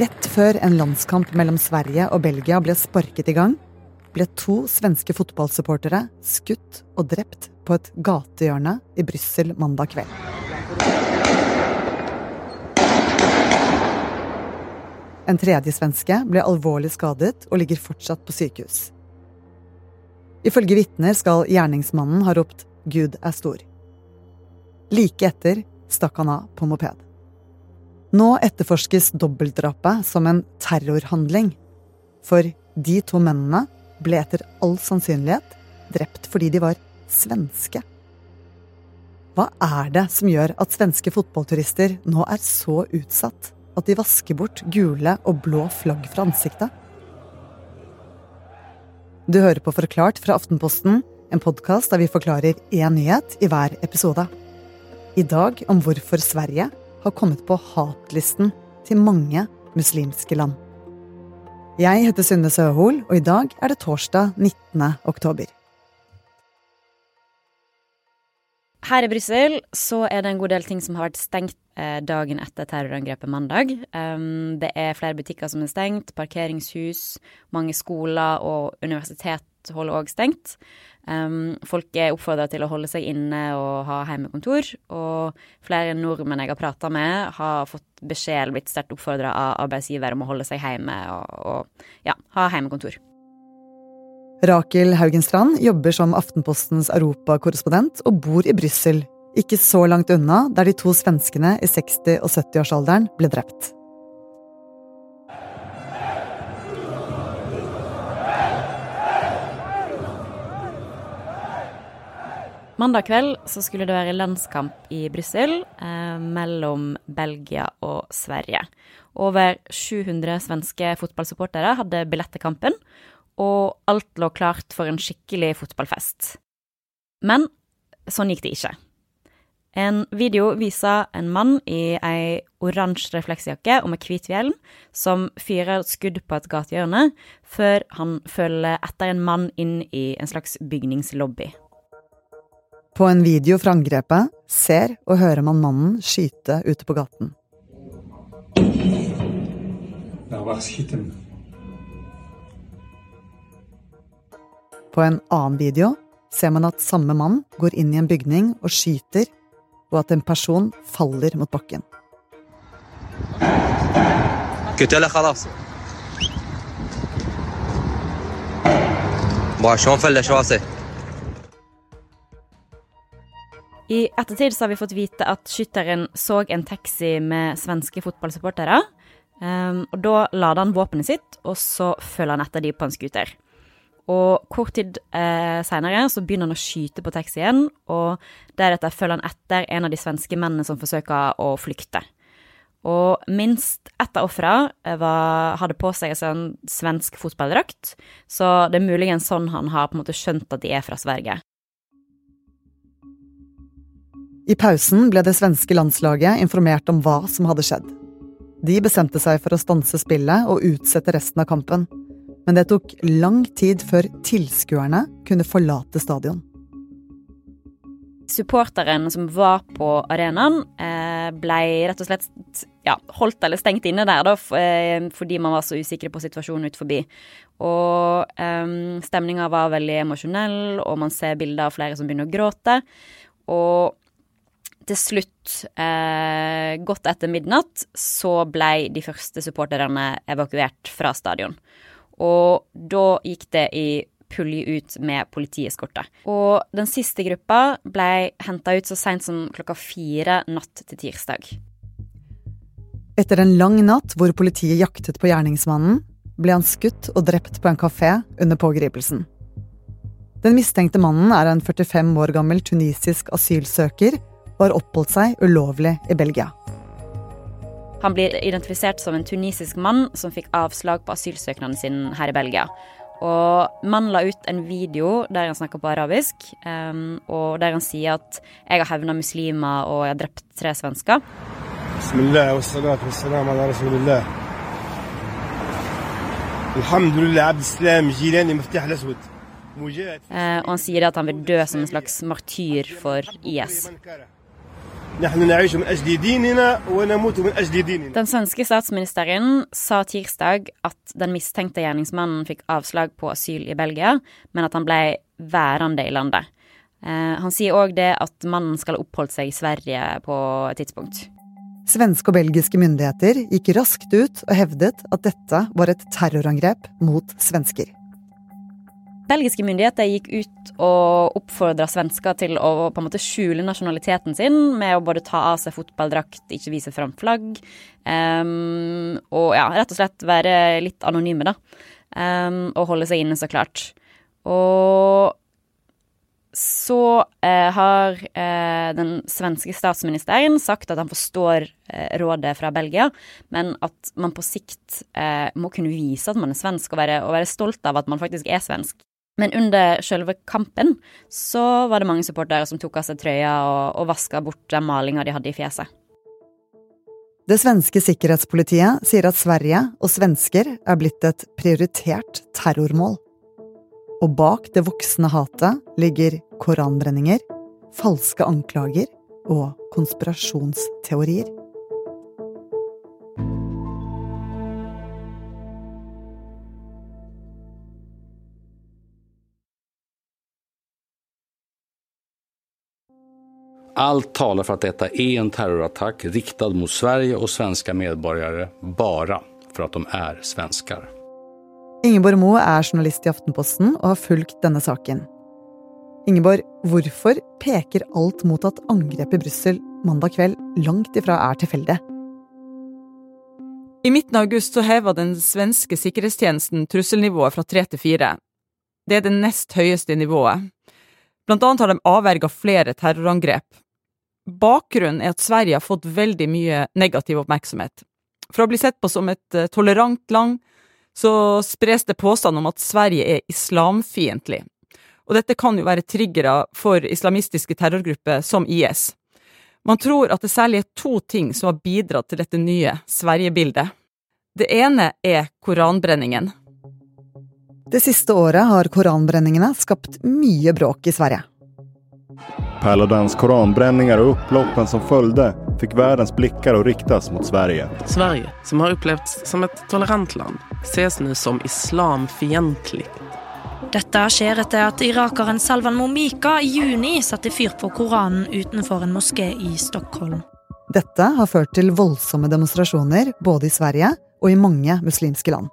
Rett før en landskamp mellom Sverige og Belgia ble sparket i gang, ble to svenske fotballsupportere skutt og drept på et gatehjørne i Brussel mandag kveld. En tredje svenske ble alvorlig skadet og ligger fortsatt på sykehus. Ifølge vitner skal gjerningsmannen ha ropt 'Gud er stor'. Like etter stakk han av på moped. Nå etterforskes dobbeltdrapet som en terrorhandling. For de to mennene ble etter all sannsynlighet drept fordi de var svenske. Hva er det som gjør at svenske fotballturister nå er så utsatt at de vasker bort gule og blå flagg fra ansiktet? Du hører på Forklart fra Aftenposten, en podkast der vi forklarer én nyhet i hver episode. I dag om hvorfor Sverige har kommet på hatlisten til mange muslimske land. Jeg heter Synne Søhol, og i dag er det torsdag 19. oktober. Her i Brussel er det en god del ting som har vært stengt eh, dagen etter terrorangrepet mandag. Um, det er flere butikker som er stengt, parkeringshus, mange skoler og universitet holder òg stengt. Um, folk er oppfordra til å holde seg inne og ha hjemmekontor. Og flere nordmenn jeg har prata med, har fått beskjed eller blitt sterkt oppfordra av arbeidsgiver om å holde seg hjemme og, og ja, ha hjemmekontor. Rakel Haugenstrand jobber som Aftenpostens europakorrespondent og bor i Brussel, ikke så langt unna der de to svenskene i 60- og 70-årsalderen ble drept. Mandag kveld så skulle det være landskamp i Brussel eh, mellom Belgia og Sverige. Over 700 svenske fotballsupportere hadde billett til kampen, og alt lå klart for en skikkelig fotballfest. Men sånn gikk det ikke. En video viser en mann i ei oransje refleksjakke og med hvit hjelm som fyrer skudd på et gatehjørne, før han følger etter en mann inn i en slags bygningslobby. På en video fra angrepet ser og hører man mannen skyte ute på gaten. På en annen video ser man at samme mann går inn i en bygning og skyter, og at en person faller mot bakken. Bare I ettertid så har vi fått vite at skytteren så en taxi med svenske fotballsupportere. Um, og da lader han våpenet sitt, og så følger han etter de på en scooter. Og kort tid eh, seinere begynner han å skyte på taxien, og deretter følger han etter en av de svenske mennene som forsøker å flykte. Og minst ett av ofrene eh, hadde på seg en sånn svensk fotballdrakt, så det er muligens sånn han har på en måte skjønt at de er fra Sverige. I pausen ble det svenske landslaget informert om hva som hadde skjedd. De bestemte seg for å stanse spillet og utsette resten av kampen. Men det tok lang tid før tilskuerne kunne forlate stadion. Supporteren som var på arenaen, eh, ble rett og slett ja, holdt eller stengt inne der da, eh, fordi man var så usikre på situasjonen ut forbi. Og um, stemninga var veldig emosjonell, og man ser bilder av flere som begynner å gråte. Og til slutt, eh, godt etter midnatt, så ble de første supporterne evakuert fra stadion. Og da gikk det i pulje ut med politieskorte. Og den siste gruppa ble henta ut så seint som klokka fire natt til tirsdag. Etter en lang natt hvor politiet jaktet på gjerningsmannen, ble han skutt og drept på en kafé under pågripelsen. Den mistenkte mannen er en 45 år gammel tunisisk asylsøker og har oppholdt seg ulovlig i Belgia. Han blir identifisert som en tunisisk mann som fikk avslag på asylsøknaden sin her i Belgia. Og Mannen la ut en video der han snakker på arabisk, um, og der han sier at 'jeg har hevna muslimer og jeg har drept tre svensker'. Bismillah wa salatu ala rasulillah. Alhamdulillah, Abdeslam, Jilani, Miftah al-Aswad. Eh, og han sier at han vil dø som en slags martyr for IS. Den svenske statsministeren sa tirsdag at den mistenkte gjerningsmannen fikk avslag på asyl i Belgia, men at han ble værende i landet. Eh, han sier òg det at mannen skal ha oppholdt seg i Sverige på et tidspunkt. Svenske og belgiske myndigheter gikk raskt ut og hevdet at dette var et terrorangrep mot svensker. Belgiske myndigheter gikk ut og oppfordra svensker til å på en måte skjule nasjonaliteten sin med å både ta av seg fotballdrakt, ikke vise fram flagg, um, og ja, rett og slett være litt anonyme, da. Um, og holde seg inne, så klart. Og så eh, har eh, den svenske statsministeren sagt at han forstår eh, rådet fra Belgia, men at man på sikt eh, må kunne vise at man er svensk, og være, og være, stolt av at man faktisk er svensk. Men under selve kampen så var det mange supportere som tok av seg trøya og, og vaska bort den malinga de hadde i fjeset. Det svenske sikkerhetspolitiet sier at Sverige og svensker er blitt et prioritert terrormål. Og bak det voksende hatet ligger koranbrenninger, falske anklager og konspirasjonsteorier. Alt taler for at dette er en terrorattakk riktet mot Sverige og svenske medborgere bare for at de er svensker. Ingeborg Moe er journalist i Aftenposten og har fulgt denne saken. Ingeborg, hvorfor peker alt mot at angrepet i Brussel mandag kveld langt ifra er tilfeldig? I midten av august så heva den svenske sikkerhetstjenesten trusselnivået fra tre til fire. Det er det nest høyeste nivået. Blant annet har de avverga flere terrorangrep. Bakgrunnen er at Sverige har fått veldig mye negativ oppmerksomhet. For å bli sett på som et eh, tolerant land, så spres det påstand om at Sverige er islamfiendtlig. Og dette kan jo være triggere for islamistiske terrorgrupper som IS. Man tror at det særlig er to ting som har bidratt til dette nye Sverige-bildet. Det ene er koranbrenningen. Det siste året har koranbrenningene skapt mye bråk i Sverige. Paludans koranbrenninger og opploppen som följde fikk verdens blikker å riktes mot Sverige. Sverige, som har upplevts som et tolerant land, ses nå som islamfientligt. Dette skjer etter at irakeren Salvan Momika i juni satte fyr på Koranen utenfor en moské i Stockholm. Dette har ført til voldsomme demonstrasjoner både i Sverige og i mange muslimske land.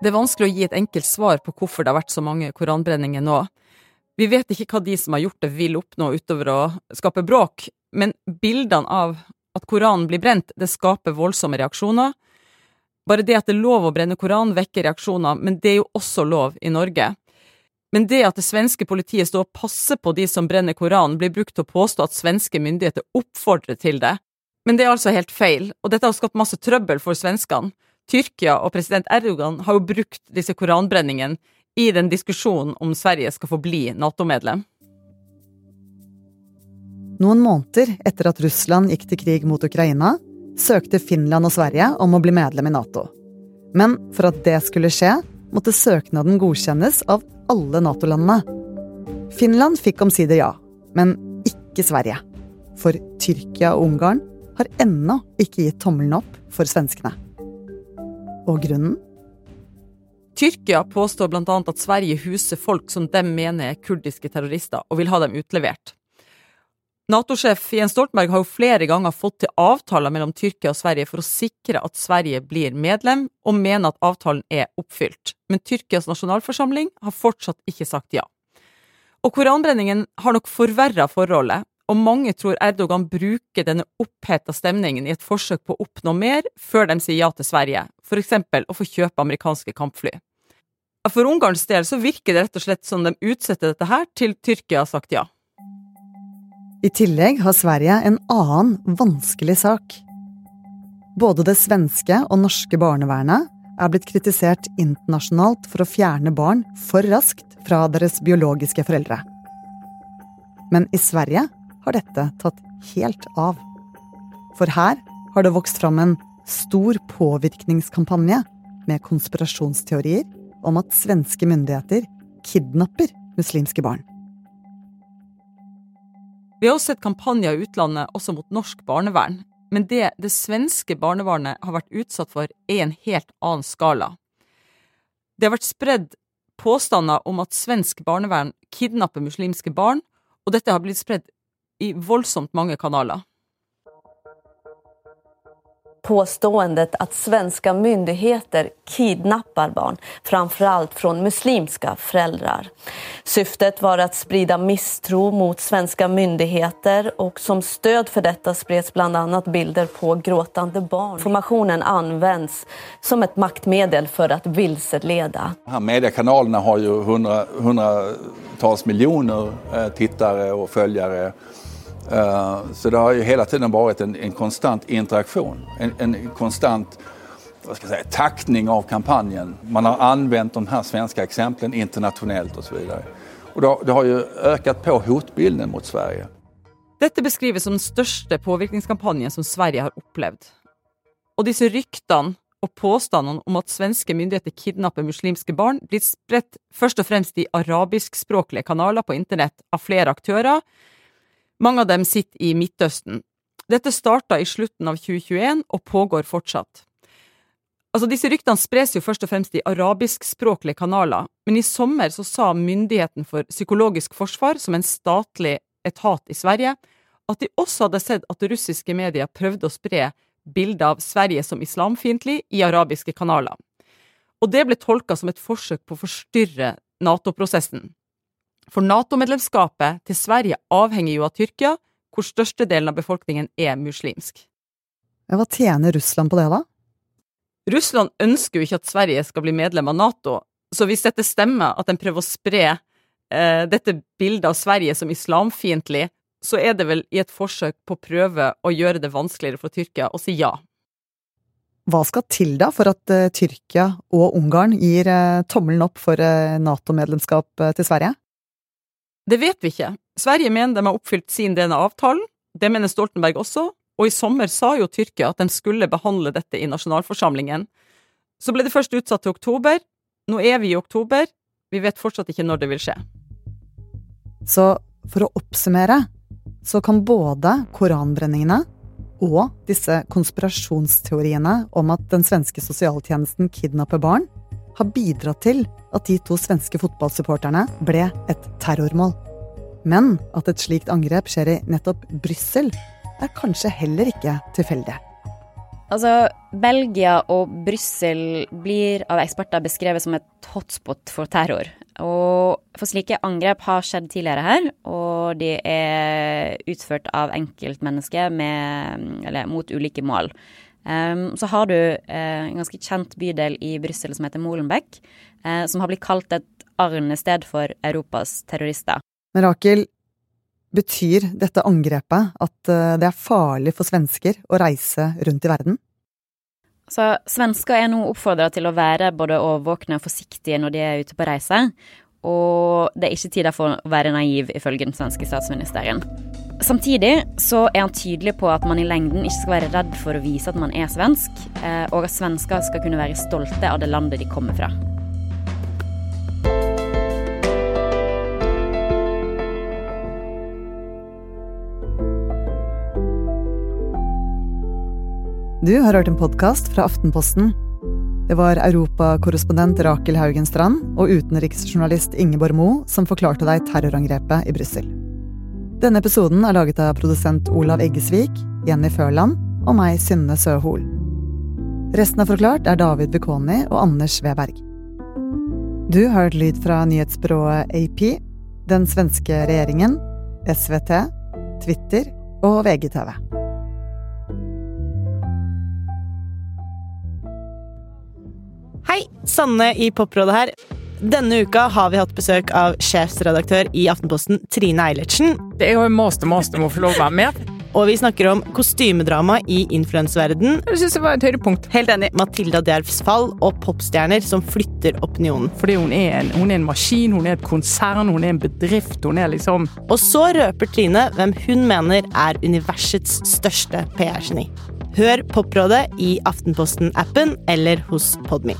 Det er vanskelig å gi et enkelt svar på hvorfor det har vært så mange koranbrenninger nå. Vi vet ikke hva de som har gjort det, vil oppnå utover å skape bråk, men bildene av at Koranen blir brent, det skaper voldsomme reaksjoner. Bare det at det er lov å brenne Koranen, vekker reaksjoner, men det er jo også lov i Norge. Men det at det svenske politiet står og passer på de som brenner Koranen, blir brukt til å påstå at svenske myndigheter oppfordrer til det. Men det er altså helt feil, og dette har skapt masse trøbbel for svenskene. Tyrkia og president Erdogan har jo brukt disse koranbrenningene i den diskusjonen om Sverige skal få bli Nato-medlem. Noen måneder etter at Russland gikk til krig mot Ukraina, søkte Finland og Sverige om å bli medlem i Nato. Men for at det skulle skje, måtte søknaden godkjennes av alle Nato-landene. Finland fikk omsider ja, men ikke Sverige. For Tyrkia og Ungarn har ennå ikke gitt tommelen opp for svenskene. Og grunnen? Tyrkia påstår annet at Sverige huser folk som de mener er kurdiske terrorister, og vil ha dem utlevert. Nato-sjef Jens Stoltenberg har jo flere ganger fått til avtaler mellom Tyrkia og Sverige for å sikre at Sverige blir medlem, og mener at avtalen er oppfylt. Men Tyrkias nasjonalforsamling har fortsatt ikke sagt ja. Og koranbrenningen har nok forverra forholdet, og mange tror Erdogan bruker denne oppheta stemningen i et forsøk på å oppnå mer før de sier ja til Sverige, eksempel å få kjøpe amerikanske kampfly. For Ungarns del så virker det rett og slett som de utsetter dette her til Tyrkia har sagt ja. I tillegg har Sverige en annen vanskelig sak. Både det svenske og norske barnevernet er blitt kritisert internasjonalt for å fjerne barn for raskt fra deres biologiske foreldre. Men i Sverige har dette tatt helt av. For her har det vokst fram en stor påvirkningskampanje med konspirasjonsteorier om at svenske myndigheter kidnapper muslimske barn. Vi har også sett kampanjer i utlandet også mot norsk barnevern, men det det svenske barnevernet har vært utsatt for, er en helt annen skala. Det har vært spredd påstander om at svensk barnevern kidnapper muslimske barn, og dette har blitt spredd i voldsomt mange kanaler. Påståendet att svenska myndigheter kidnappar barn, framförallt från muslimska föräldrar. Syftet var att sprida misstro mot svenska myndigheter och som stöd för detta spreds annat bilder på gråtande barn. Informationen används som ett maktmedel för att vilseleda. Mediekanalerna har ju hundra, hundratals miljoner eh, tittare och följare. Eh, Så det har ju hela tiden varit en, en konstant interaktion, en, en konstant vad ska jag säga, taktning av kampanjen. Man har använt de här svenska exemplen internationellt och så vidare. Och det, det har ju ökat på hotbilden mot Sverige. Dette beskrives som den største påvirkningskampanjen som Sverige har opplevd. Og disse ryktene og påstandene om at svenske myndigheter kidnapper muslimske barn, blir spredt først og fremst i arabiskspråklige kanaler på internett av flere aktører. Mange av dem sitter i Midtøsten. Dette starta i slutten av 2021 og pågår fortsatt. Altså, disse ryktene spres jo først og fremst i arabiskspråklige kanaler, men i sommer så sa Myndigheten for psykologisk forsvar, som en statlig etat i Sverige, at de også hadde sett at russiske medier prøvde å spre bilder av Sverige som islamfiendtlig i arabiske kanaler. Og det ble tolka som et forsøk på å forstyrre Nato-prosessen. For Nato-medlemskapet til Sverige avhenger jo av Tyrkia, hvor størstedelen av befolkningen er muslimsk. Hva tjener Russland på det, da? Russland ønsker jo ikke at Sverige skal bli medlem av Nato, så hvis dette stemmer, at en prøver å spre eh, dette bildet av Sverige som islamfiendtlig, så er det vel i et forsøk på å prøve å gjøre det vanskeligere for Tyrkia å si ja. Hva skal til da for at uh, Tyrkia og Ungarn gir uh, tommelen opp for uh, Nato-medlemskap til Sverige? Det vet vi ikke. Sverige mener de har oppfylt sin del av avtalen, det mener Stoltenberg også, og i sommer sa jo Tyrkia at de skulle behandle dette i nasjonalforsamlingen. Så ble det først utsatt til oktober, nå er vi i oktober, vi vet fortsatt ikke når det vil skje. Så for å oppsummere, så kan både koranbrenningene og disse konspirasjonsteoriene om at den svenske sosialtjenesten kidnapper barn, ha bidratt til at de to svenske fotballsupporterne ble et terrormål. Men at et slikt angrep skjer i nettopp Brussel, er kanskje heller ikke tilfeldig. Altså, Belgia og Brussel blir av eksperter beskrevet som et hotspot for terror. Og for slike angrep har skjedd tidligere her, og de er utført av enkeltmennesker mot ulike mål. Um, så har du uh, en ganske kjent bydel i Brussel som heter Molenbeek, uh, som har blitt kalt et arnested for Europas terrorister. Men Rakel, betyr dette angrepet at uh, det er farlig for svensker å reise rundt i verden? Så svensker er nå oppfordra til å være både årvåkne og forsiktige når de er ute på reise. Og det er ikke tid for å være naiv, ifølge den svenske statsministeren. Samtidig så er han tydelig på at man i lengden ikke skal være redd for å vise at man er svensk, eh, og at svensker skal kunne være stolte av det landet de kommer fra. Du har hørt en podkast fra Aftenposten. Det var europakorrespondent Rakel Haugen Strand og utenriksjournalist Ingeborg Moe som forklarte deg terrorangrepet i Brussel. Denne episoden er laget av produsent Olav Eggesvik, Jenny Førland og meg, Synne Søhol. Resten av Forklart er David Bekoni og Anders Weberg. Du har hørt lyd fra nyhetsbyrået AP, den svenske regjeringen, SVT, Twitter og VGTV. Hei, Sanne i Poprådet her. Denne uka har vi hatt besøk av sjefsredaktør i Aftenposten, Trine Eilertsen. Det er jo en master, master, må få lov å være med. Og vi snakker om kostymedrama i influensverden. Jeg synes det var et høydepunkt. Helt enig. Matilda Djervs fall og popstjerner som flytter opinionen. Fordi hun er, en, hun er en maskin, hun er et konsern, hun er en bedrift. Hun er liksom Og så røper Trine hvem hun mener er universets største PR-geni. Hør Poprådet i Aftenposten-appen eller hos Podme.